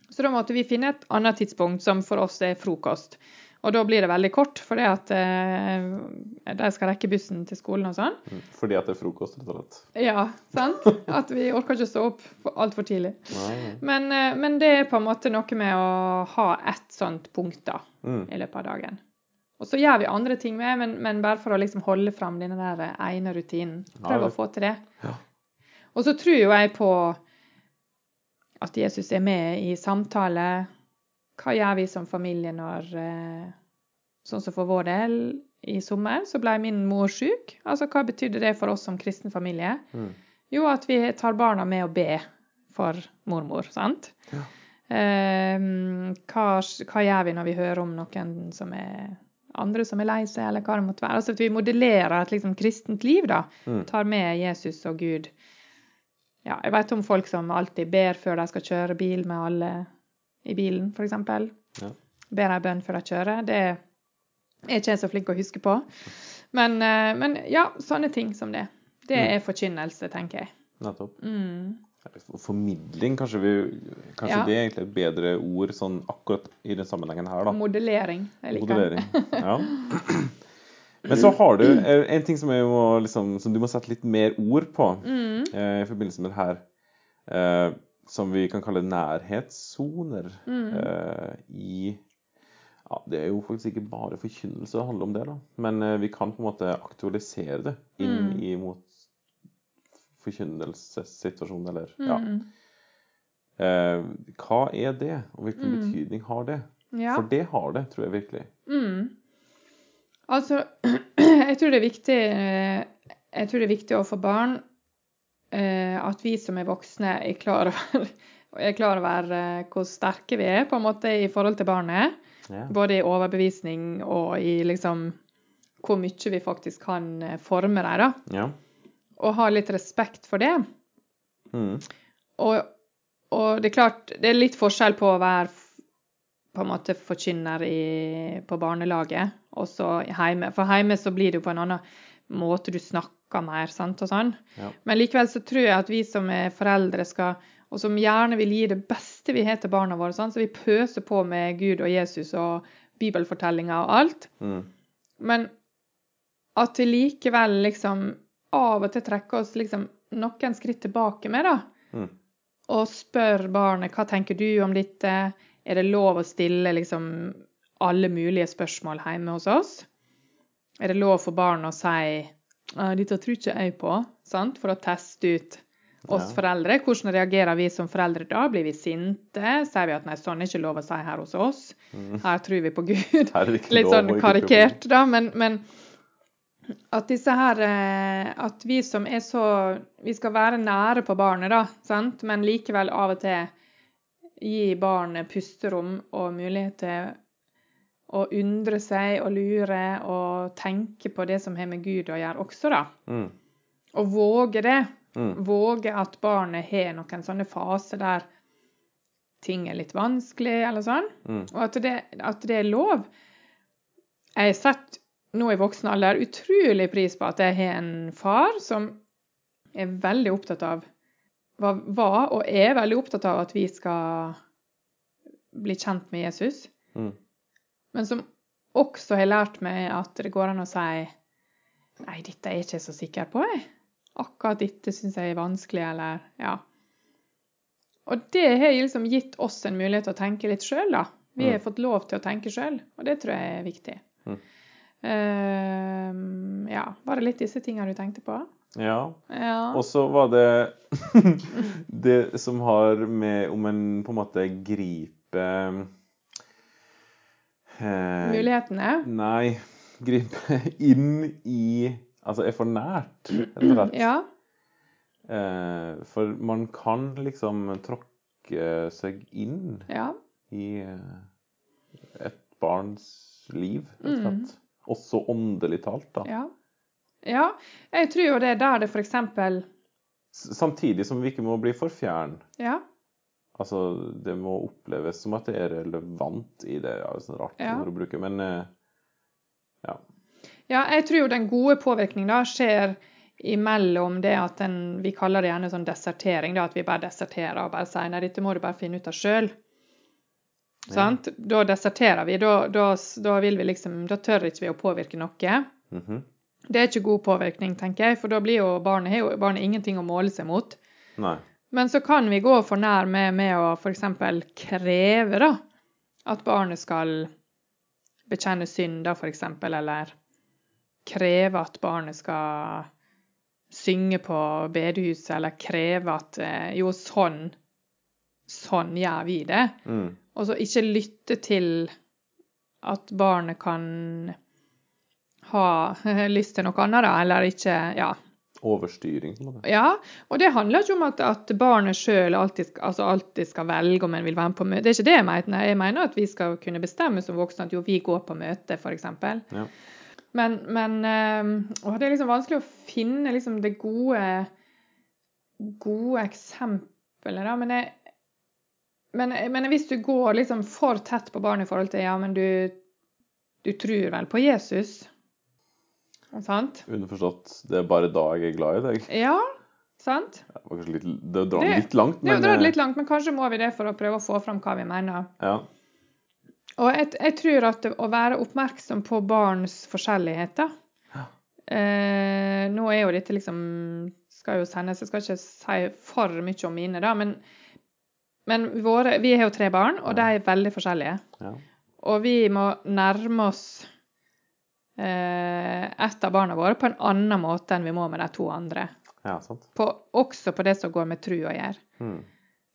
[SPEAKER 3] Så da måtte vi finne et annet tidspunkt som for oss er frokost. Og da blir det veldig kort, fordi at eh, de skal rekke bussen til skolen og sånn.
[SPEAKER 2] Mm. Fordi at det er frokost, rett og slett.
[SPEAKER 3] Ja, sant? At vi orker ikke å stå opp altfor tidlig. Men, eh, men det er på en måte noe med å ha ett sånt punkt da,
[SPEAKER 2] Mm.
[SPEAKER 3] i løpet av dagen. Og så gjør vi andre ting med, men, men bare for å liksom holde fram denne der ene rutinen. Prøve å få til det.
[SPEAKER 2] Ja.
[SPEAKER 3] Og så tror jo jeg på at Jesus er med i samtale. Hva gjør vi som familie når eh, Sånn som for vår del i sommer, så ble min mor syk. Altså, hva betydde det for oss som kristen familie?
[SPEAKER 2] Mm.
[SPEAKER 3] Jo, at vi tar barna med å be for mormor, sant?
[SPEAKER 2] Ja.
[SPEAKER 3] Eh, hva, hva gjør vi når vi hører om noen som er andre som er lei seg, eller hva det måtte være? Altså at vi modellerer et liksom kristent liv, da.
[SPEAKER 2] Mm.
[SPEAKER 3] Tar med Jesus og Gud. Ja, jeg vet om folk som alltid ber før de skal kjøre bil med alle i bilen, f.eks.
[SPEAKER 2] Ja.
[SPEAKER 3] Ber ei bønn før jeg kjører. Det er ikke jeg så flink å huske på. Men, eh, men ja, sånne ting som det. Det
[SPEAKER 2] Mm.
[SPEAKER 3] er forkynnelse, tenker jeg.
[SPEAKER 2] Nettopp.
[SPEAKER 3] Mm.
[SPEAKER 2] Formidling, kanskje, vi, kanskje
[SPEAKER 3] Ja.
[SPEAKER 2] det er egentlig et bedre ord sånn akkurat i den sammenhengen her, da.
[SPEAKER 3] Modellering. Jeg liker.
[SPEAKER 2] Modellering. Ja. Men så har du eh, en ting som, må, liksom, som du må sette litt mer ord på
[SPEAKER 3] Mm.
[SPEAKER 2] eh, i forbindelse med det her, eh, som vi kan kalle nærhetssoner
[SPEAKER 3] Mm.
[SPEAKER 2] eh, i ja, Det er jo faktisk ikke bare forkynnelse det handler om det, da. Men eh, vi kan på en måte aktualisere det inn
[SPEAKER 3] Mm.
[SPEAKER 2] i mot forkynnelsessituasjonen, eller ja.
[SPEAKER 3] Mm.
[SPEAKER 2] Eh, hva er det, og hvilken
[SPEAKER 3] Mm.
[SPEAKER 2] betydning har det?
[SPEAKER 3] Ja.
[SPEAKER 2] For det har det, tror jeg virkelig.
[SPEAKER 3] Mm. Altså, jeg tror det er viktig eh, Jeg tror det er viktig overfor barn at vi som er voksne, er klar over, er klar over eh, hvor sterke vi er på en måte i forhold til barnet.
[SPEAKER 2] Ja.
[SPEAKER 3] Både i overbevisning og i liksom hvor mye vi faktisk kan eh, forme dem. da.
[SPEAKER 2] ja.
[SPEAKER 3] Og ha litt respekt for det.
[SPEAKER 2] Mm.
[SPEAKER 3] Og, og det er klart, det er litt forskjell på å være på en måte forkynner i, på barnelaget og så hjemme. For hjemme så blir det jo på en annen måte du snakker mer, sant, og sånn.
[SPEAKER 2] Ja.
[SPEAKER 3] Men likevel så tror jeg at vi som er foreldre skal, og som gjerne vil gi det beste vi har til barna våre, sant, så vi pøser på med Gud og Jesus og bibelfortellinger og alt.
[SPEAKER 2] Mm.
[SPEAKER 3] Men at vi likevel liksom av og til trekker oss liksom noen skritt tilbake med, da
[SPEAKER 2] Mm.
[SPEAKER 3] og spør barnet hva tenker du om dette. Er det lov å stille liksom alle mulige spørsmål hjemme hos oss? Er det lov for barn å si «Ah, 'Dette tror ikke jeg på', sant? for å teste ut oss
[SPEAKER 2] Ja.
[SPEAKER 3] foreldre? Hvordan reagerer vi som foreldre da? Blir vi sinte? Sier vi at 'nei, sånn er ikke lov å si her hos oss'?
[SPEAKER 2] Mm.
[SPEAKER 3] Her tror vi på Gud. Litt sånn karikert, da, men, men at disse her eh, At vi som er så Vi skal være nære på barnet, da, sant? men likevel av og til gi barnet pusterom og mulighet til å undre seg og lure og tenke på det som har med Gud å gjøre også, da.
[SPEAKER 2] Mm.
[SPEAKER 3] Og våge det.
[SPEAKER 2] Mm.
[SPEAKER 3] Våge at barnet har noen sånne faser der ting er litt vanskelig, eller sånn.
[SPEAKER 2] Mm.
[SPEAKER 3] Og at det, at det er lov. Jeg har sett nå i voksen alder utrolig pris på at jeg har en far som er veldig opptatt av var, var og er veldig opptatt av at vi skal bli kjent med Jesus.
[SPEAKER 2] Mm.
[SPEAKER 3] Men som også har lært meg at det går an å si Nei, dette er jeg ikke så sikker på, jeg. Akkurat dette syns jeg er vanskelig, eller Ja. Og det har liksom gitt oss en mulighet til å tenke litt sjøl, da. Vi har
[SPEAKER 2] Mm.
[SPEAKER 3] fått lov til å tenke sjøl, og det tror jeg er viktig.
[SPEAKER 2] Mm.
[SPEAKER 3] Uh, ja, var det litt disse tinga du tenkte på?
[SPEAKER 2] Ja.
[SPEAKER 3] Ja.
[SPEAKER 2] Og så var det det som har med om en på en måte griper eh,
[SPEAKER 3] Mulighetene?
[SPEAKER 2] Nei, gripe inn i Altså er for nært, rett og slett.
[SPEAKER 3] Ja.
[SPEAKER 2] Eh, for man kan liksom tråkke seg inn
[SPEAKER 3] Ja.
[SPEAKER 2] i eh, et barns liv, rett og
[SPEAKER 3] Mm.
[SPEAKER 2] Også åndelig talt, da.
[SPEAKER 3] Ja. ja. Jeg tror jo det er der det eksempel
[SPEAKER 2] Samtidig som vi ikke må bli for fjern.
[SPEAKER 3] Ja.
[SPEAKER 2] Altså, det må oppleves som at det er relevant i det. Ja, det er sånn rart
[SPEAKER 3] Ja.
[SPEAKER 2] å bruke, men eh, ja.
[SPEAKER 3] Ja, jeg tror jo den gode påvirkningen da skjer imellom det at en, vi kaller det gjerne sånn desertering, da, at vi bare deserterer og bare sier nei, dette må du bare finne ut av sjøl. Sant? Da deserterer vi. Da, da, da vil vi liksom Da tør ikke vi å påvirke noe.
[SPEAKER 2] Mhm.
[SPEAKER 3] Det er ikke god påvirkning, tenker jeg, for da blir jo barnet, barnet ingenting å måle seg mot.
[SPEAKER 2] Nei.
[SPEAKER 3] Men så kan vi gå for nær med, med å f.eks. kreve da, at barnet skal bekjenne synd, da, f.eks., eller kreve at barnet skal synge på bedehuset, eller kreve at eh, jo, sånn, sånn gjør vi det.
[SPEAKER 2] Mm.
[SPEAKER 3] Og så ikke lytte til at barnet kan ha lyst til noe annet, da, eller ikke Ja.
[SPEAKER 2] Overstyring.
[SPEAKER 3] Ja, og det handler ikke om at, at barnet sjøl alltid, altså alltid skal velge om en vil være med på møte. Det er ikke det jeg mener. Jeg mener at vi skal kunne bestemme som voksne at jo, vi går på møte, f.eks.
[SPEAKER 2] Ja.
[SPEAKER 3] Men, men eh, og det er liksom vanskelig å finne liksom det gode gode eksempelet, da. Men, jeg, men, men hvis du går liksom for tett på barnet i forhold til ja, men du, du tror vel på Jesus? Sant?
[SPEAKER 2] Underforstått, det er bare da jeg er glad i deg.
[SPEAKER 3] Ja, sant?
[SPEAKER 2] Det var litt, det drar
[SPEAKER 3] Det-
[SPEAKER 2] det litt langt,
[SPEAKER 3] Det
[SPEAKER 2] men
[SPEAKER 3] Det
[SPEAKER 2] drar
[SPEAKER 3] litt langt, men kanskje må vi det for å prøve å få fram hva vi mener.
[SPEAKER 2] Ja.
[SPEAKER 3] Og jeg, jeg tror at å være oppmerksom på barns forskjelligheter eh, Nå er jo dette liksom skal jo sendes, jeg skal ikke si for mye om mine, da, men, men våre, vi har jo tre barn, og de er veldig forskjellige.
[SPEAKER 2] ja.
[SPEAKER 3] Og vi må nærme oss eh, ett av barna våre på en annen måte enn vi må med de to andre.
[SPEAKER 2] ja, sant.
[SPEAKER 3] På, også på det som går med tru å gjøre.
[SPEAKER 2] Mm.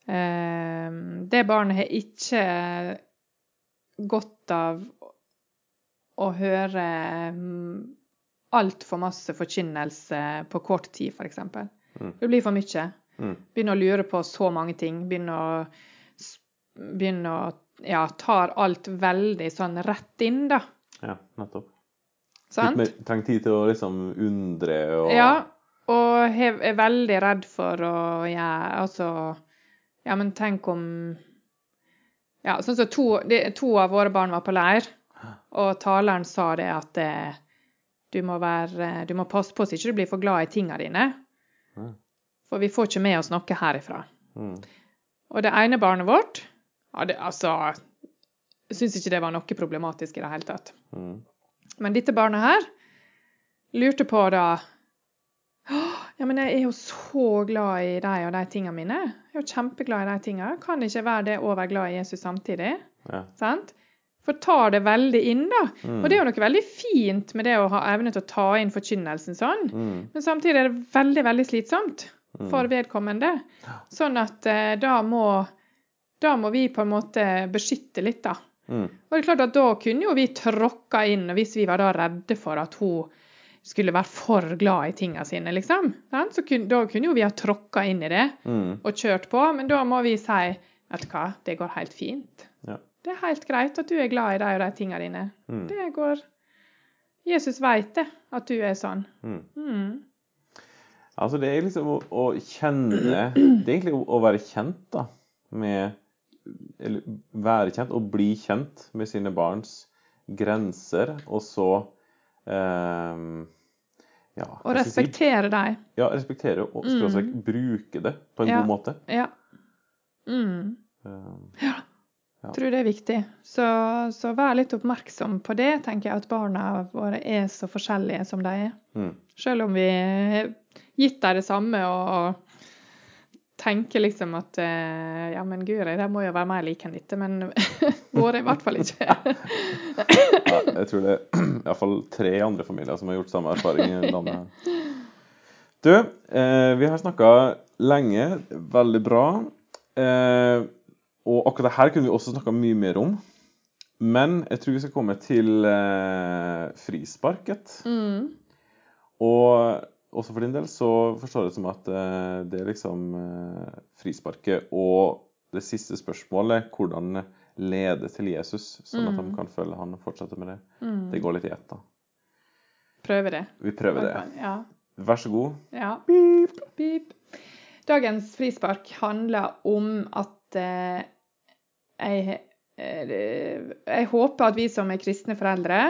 [SPEAKER 3] Eh, det barnet har ikke godt av å høre mm, altfor masse forkynnelse på kort tid, f.eks.
[SPEAKER 2] Mm.
[SPEAKER 3] Det blir for mye.
[SPEAKER 2] Mm.
[SPEAKER 3] Begynner å lure på så mange ting. Begynner å, begynner å ja, tar alt veldig sånn rett inn, da.
[SPEAKER 2] Ja, nettopp. Litt mer, trenger tid til å liksom undre og
[SPEAKER 3] Ja, og er veldig redd for å gjøre Altså Ja, men tenk om Ja, sånn som to, de, to av våre barn var på leir, og taleren sa det at eh, du må være Du må passe på så ikke du blir for glad i tingene dine, for vi får ikke med oss noe herifra.
[SPEAKER 2] Mm.
[SPEAKER 3] Og det ene barnet vårt hadde altså Jeg syns ikke det var noe problematisk i det hele tatt.
[SPEAKER 2] Mm.
[SPEAKER 3] Men dette barnet her lurte på da Ja, men jeg er jo så glad i deg og de tingene mine. Jeg er jo kjempeglad i de tingene. Kan ikke være det å være glad i Jesus samtidig?
[SPEAKER 2] Ja.
[SPEAKER 3] Sant? For tar det veldig inn, da.
[SPEAKER 2] Mm.
[SPEAKER 3] Og det er jo noe veldig fint med det å ha evne til å ta inn forkynnelsen sånn.
[SPEAKER 2] Mm.
[SPEAKER 3] Men samtidig er det veldig, veldig slitsomt for vedkommende. Sånn at eh, da må da må vi på en måte beskytte litt, da.
[SPEAKER 2] Mm.
[SPEAKER 3] Og det er klart at da kunne jo vi tråkka inn, og hvis vi var da redde for at hun skulle være for glad i tinga sine, liksom, så kunne, da kunne jo vi ha tråkka inn i det
[SPEAKER 2] Mm.
[SPEAKER 3] og kjørt på, men da må vi si vet du hva, det går helt fint.
[SPEAKER 2] Ja.
[SPEAKER 3] Det er helt greit at du er glad i de og de tinga dine.
[SPEAKER 2] Mm.
[SPEAKER 3] Det går Jesus veit det, at du er sånn.
[SPEAKER 2] Mm.
[SPEAKER 3] Mm.
[SPEAKER 2] Altså, det er liksom å, å kjenne Det er egentlig å, å være kjent, da, med Eller være kjent og bli kjent med sine barns grenser, og så eh, Ja,
[SPEAKER 3] Og
[SPEAKER 2] respektere si?
[SPEAKER 3] dem.
[SPEAKER 2] Ja, respektere og skråstrek bruke det på en
[SPEAKER 3] Ja.
[SPEAKER 2] god måte.
[SPEAKER 3] Ja. Mm.
[SPEAKER 2] Ehm,
[SPEAKER 3] Jeg tror det er viktig. Så, så vær litt oppmerksom på det, tenker jeg, at barna våre er så forskjellige som de er.
[SPEAKER 2] mm.
[SPEAKER 3] Selv om vi har gitt dem det samme og tenker liksom at eh, ja, men guri, de må jo være mer like enn dette, men våre i hvert fall ikke.
[SPEAKER 2] ja, jeg tror det er iallfall tre andre familier som har gjort samme erfaring i landet. Du, eh, vi har snakka lenge. Veldig bra. Eh, og akkurat det her kunne vi også snakka mye mer om. Men jeg tror vi skal komme til eh, frisparket.
[SPEAKER 3] Mm.
[SPEAKER 2] Og også for din del så forstår jeg det som at eh, det er liksom eh, frisparket og det siste spørsmålet, hvordan lede til Jesus, sånn at de kan følge han og fortsette med det, det går litt i ett, da.
[SPEAKER 3] Prøver det.
[SPEAKER 2] Vi prøver det.
[SPEAKER 3] Ja.
[SPEAKER 2] Vær så god.
[SPEAKER 3] Ja. Beep. Beep. Dagens frispark handler om at eh, jeg, eh, jeg håper at vi som er kristne foreldre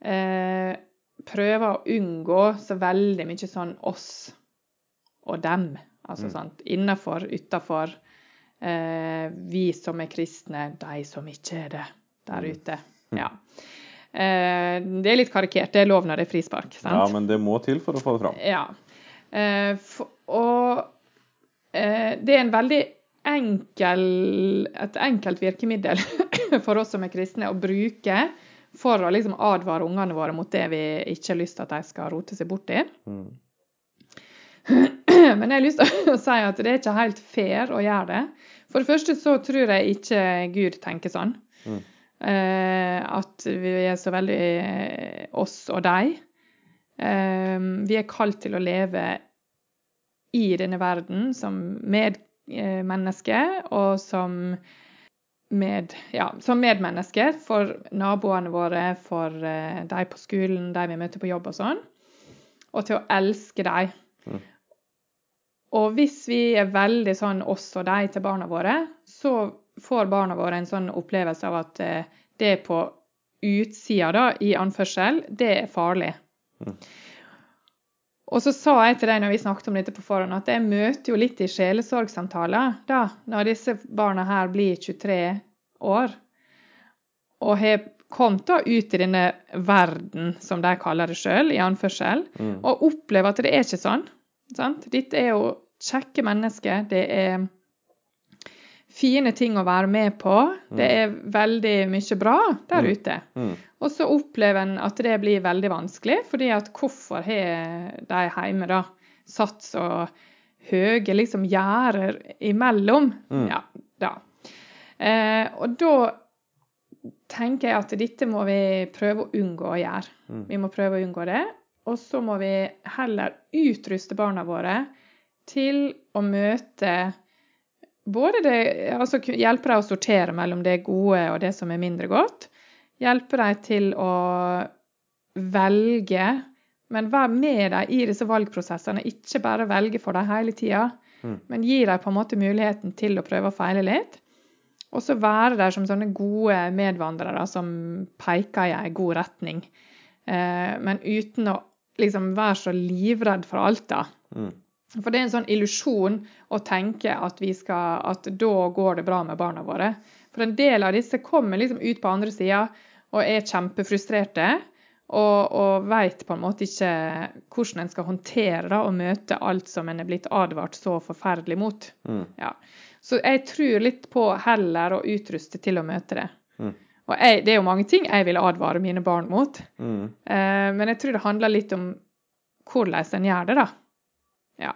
[SPEAKER 3] eh, prøver å unngå så veldig mye sånn oss og dem. Altså sant, innafor, utafor. Eh, vi som er kristne, de som ikke er det der ute. Ja. Eh, det er litt karikert, det er lov når det er frispark. sant?
[SPEAKER 2] Ja, men det må til for å få det fram.
[SPEAKER 3] Ja. Eh, for, og eh, det er en veldig enkel, et enkelt virkemiddel for oss som er kristne å bruke for å liksom advare ungene våre mot det vi ikke har lyst til at de skal rote seg bort i.
[SPEAKER 2] Mm.
[SPEAKER 3] Men jeg har lyst til å si at det er ikke helt fair å gjøre det. For det første så tror jeg ikke Gud tenker sånn.
[SPEAKER 2] Mm.
[SPEAKER 3] Eh, at vi er så veldig eh, oss og deg. Eh, vi er kalt til å leve i denne verden som medmenneske og som med, ja, som medmenneske for naboene våre, for eh, de på skolen, de vi møter på jobb og sånn. Og til å elske dem.
[SPEAKER 2] Mm.
[SPEAKER 3] Og hvis vi er veldig sånn oss og de til barna våre, så får barna våre en sånn opplevelse av at eh, det på utsida, da, i anførsel, det er farlig.
[SPEAKER 2] Mm.
[SPEAKER 3] Og så sa jeg til deg når vi snakket om dette på forhånd, at jeg møter jo litt i sjelesorgsamtaler da, når disse barna her blir 23 år og har kommet da ut i denne verden, som de kaller det sjøl, i anførsel,
[SPEAKER 2] Mm.
[SPEAKER 3] og opplever at det er ikke sånn. Sant? Dette er jo kjekke mennesker. Det er fine ting å være med på. Det er veldig mye bra der
[SPEAKER 2] Mm.
[SPEAKER 3] ute.
[SPEAKER 2] Mm.
[SPEAKER 3] Og så opplever en at det blir veldig vanskelig, fordi at hvorfor har de hjemme da satt så høye liksom gjerder imellom?
[SPEAKER 2] Mm.
[SPEAKER 3] Ja, da. Eh, og da tenker jeg at dette må vi prøve å unngå å gjøre.
[SPEAKER 2] Mm.
[SPEAKER 3] Vi må prøve å unngå det. Og så må vi heller utruste barna våre til å møte både det Altså hjelpe dem å sortere mellom det gode og det som er mindre godt. Hjelpe dem til å velge, men være med dem i disse valgprosessene. Ikke bare velge for dem hele tida,
[SPEAKER 2] Mm.
[SPEAKER 3] men gi dem på en måte muligheten til å prøve og feile litt. Og så være der som sånne gode medvandrere som peker i en god retning. Eh, men uten å liksom være så livredd for alt, da.
[SPEAKER 2] Mm.
[SPEAKER 3] For det er en sånn illusjon å tenke at, vi skal, at da går det bra med barna våre. For en del av disse kommer liksom ut på andre sida og er kjempefrustrerte. Og, og veit på en måte ikke hvordan en skal håndtere da, og møte alt som en er blitt advart så forferdelig mot.
[SPEAKER 2] Mm.
[SPEAKER 3] Ja. Så jeg tror litt på heller å utruste til å møte det.
[SPEAKER 2] Mm.
[SPEAKER 3] Og jeg, det er jo mange ting jeg vil advare mine barn mot.
[SPEAKER 2] Mm.
[SPEAKER 3] Eh, men jeg tror det handler litt om hvordan en gjør det, da. Ja.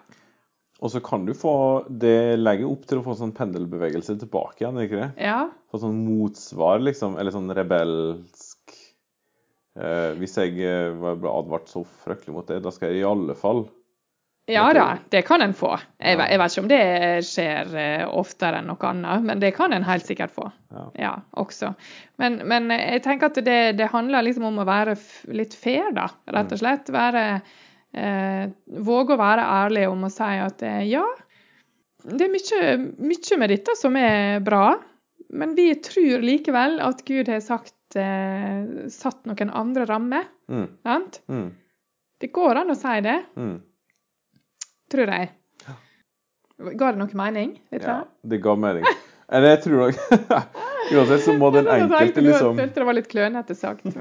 [SPEAKER 2] Og så kan du få Det legger opp til å få sånn pendelbevegelse tilbake igjen, ikke det?
[SPEAKER 3] Ja.
[SPEAKER 2] Få sånn motsvar, liksom. Eller sånn rebelsk eh, Hvis jeg eh, var- ble advart så fryktelig mot det, da skal jeg i alle fall
[SPEAKER 3] ja da, det kan en få. Jeg,
[SPEAKER 2] Ja.
[SPEAKER 3] jeg vet ikke om det skjer eh, oftere enn noe annet, men det kan en helt sikkert få.
[SPEAKER 2] Ja.
[SPEAKER 3] Ja, også. Men, men jeg tenker at det, det handler liksom om å være litt fair, da. Rett og slett. Være eh, Våge å være ærlig om å si at eh, ja, det er mye, mye med dette som er bra, men vi tror likevel at Gud har sagt eh, satt noen andre rammer.
[SPEAKER 2] Mm.
[SPEAKER 3] Sant?
[SPEAKER 2] Mm.
[SPEAKER 3] Det går an å si det,
[SPEAKER 2] Mm.
[SPEAKER 3] tror jeg. Ga det noe mening? Litt
[SPEAKER 2] Ja, det ga mening. Eller jeg tror nok Uansett så må den
[SPEAKER 3] Jeg
[SPEAKER 2] enkelte
[SPEAKER 3] liksom
[SPEAKER 2] liksom
[SPEAKER 3] følte det var litt klønete sagt.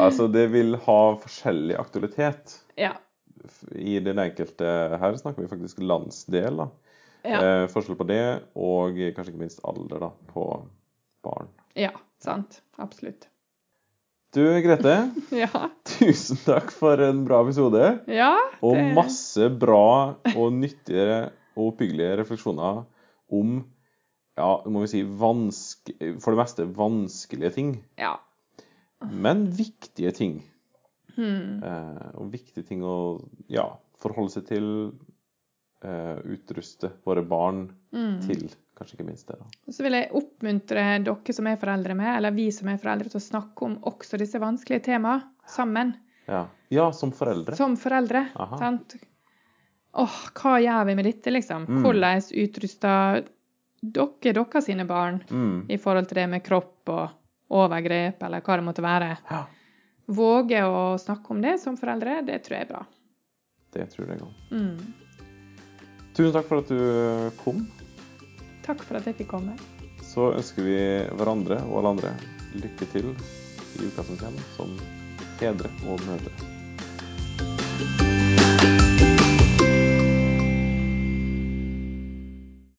[SPEAKER 2] Altså, det vil ha forskjellig aktualitet
[SPEAKER 3] ja.
[SPEAKER 2] i den enkelte Her snakker vi faktisk landsdel, da.
[SPEAKER 3] Ja.
[SPEAKER 2] Eh, forskjell på det, og kanskje ikke minst alder da, på barn.
[SPEAKER 3] ja. Sant. Absolutt.
[SPEAKER 2] Du, Grete.
[SPEAKER 3] Ja.
[SPEAKER 2] Tusen takk for en bra episode.
[SPEAKER 3] ja
[SPEAKER 2] Og masse bra og nyttige og oppbyggelige refleksjoner om ja, må vi si vanske, for det meste vanskelige ting,
[SPEAKER 3] Ja.
[SPEAKER 2] Men viktige ting.
[SPEAKER 3] Mm.
[SPEAKER 2] Eh, og viktige ting å ja, forholde seg til. Eh, utruste våre barn
[SPEAKER 3] Mm.
[SPEAKER 2] til, kanskje ikke minst det. da.
[SPEAKER 3] Og så vil jeg oppmuntre dere som er foreldre med, eller vi som er foreldre, til å snakke om også disse vanskelige temaene sammen.
[SPEAKER 2] Ja, ja som foreldre.
[SPEAKER 3] Som foreldre.
[SPEAKER 2] Aha.
[SPEAKER 3] Sant? Åh, hva gjør vi med dette, liksom?
[SPEAKER 2] Mm.
[SPEAKER 3] Hvordan utruster dere dere sine barn
[SPEAKER 2] Mm.
[SPEAKER 3] i forhold til det med kropp og overgrep, eller hva det måtte være?
[SPEAKER 2] Ja,
[SPEAKER 3] Våge å snakke om det som foreldre, det tror jeg er bra.
[SPEAKER 2] det tror jeg òg.
[SPEAKER 3] Mm.
[SPEAKER 2] Tusen takk for at du kom.
[SPEAKER 3] Takk for at jeg fikk komme.
[SPEAKER 2] Så ønsker vi hverandre og alle andre lykke til i uka som kommer, som fedre og mødre.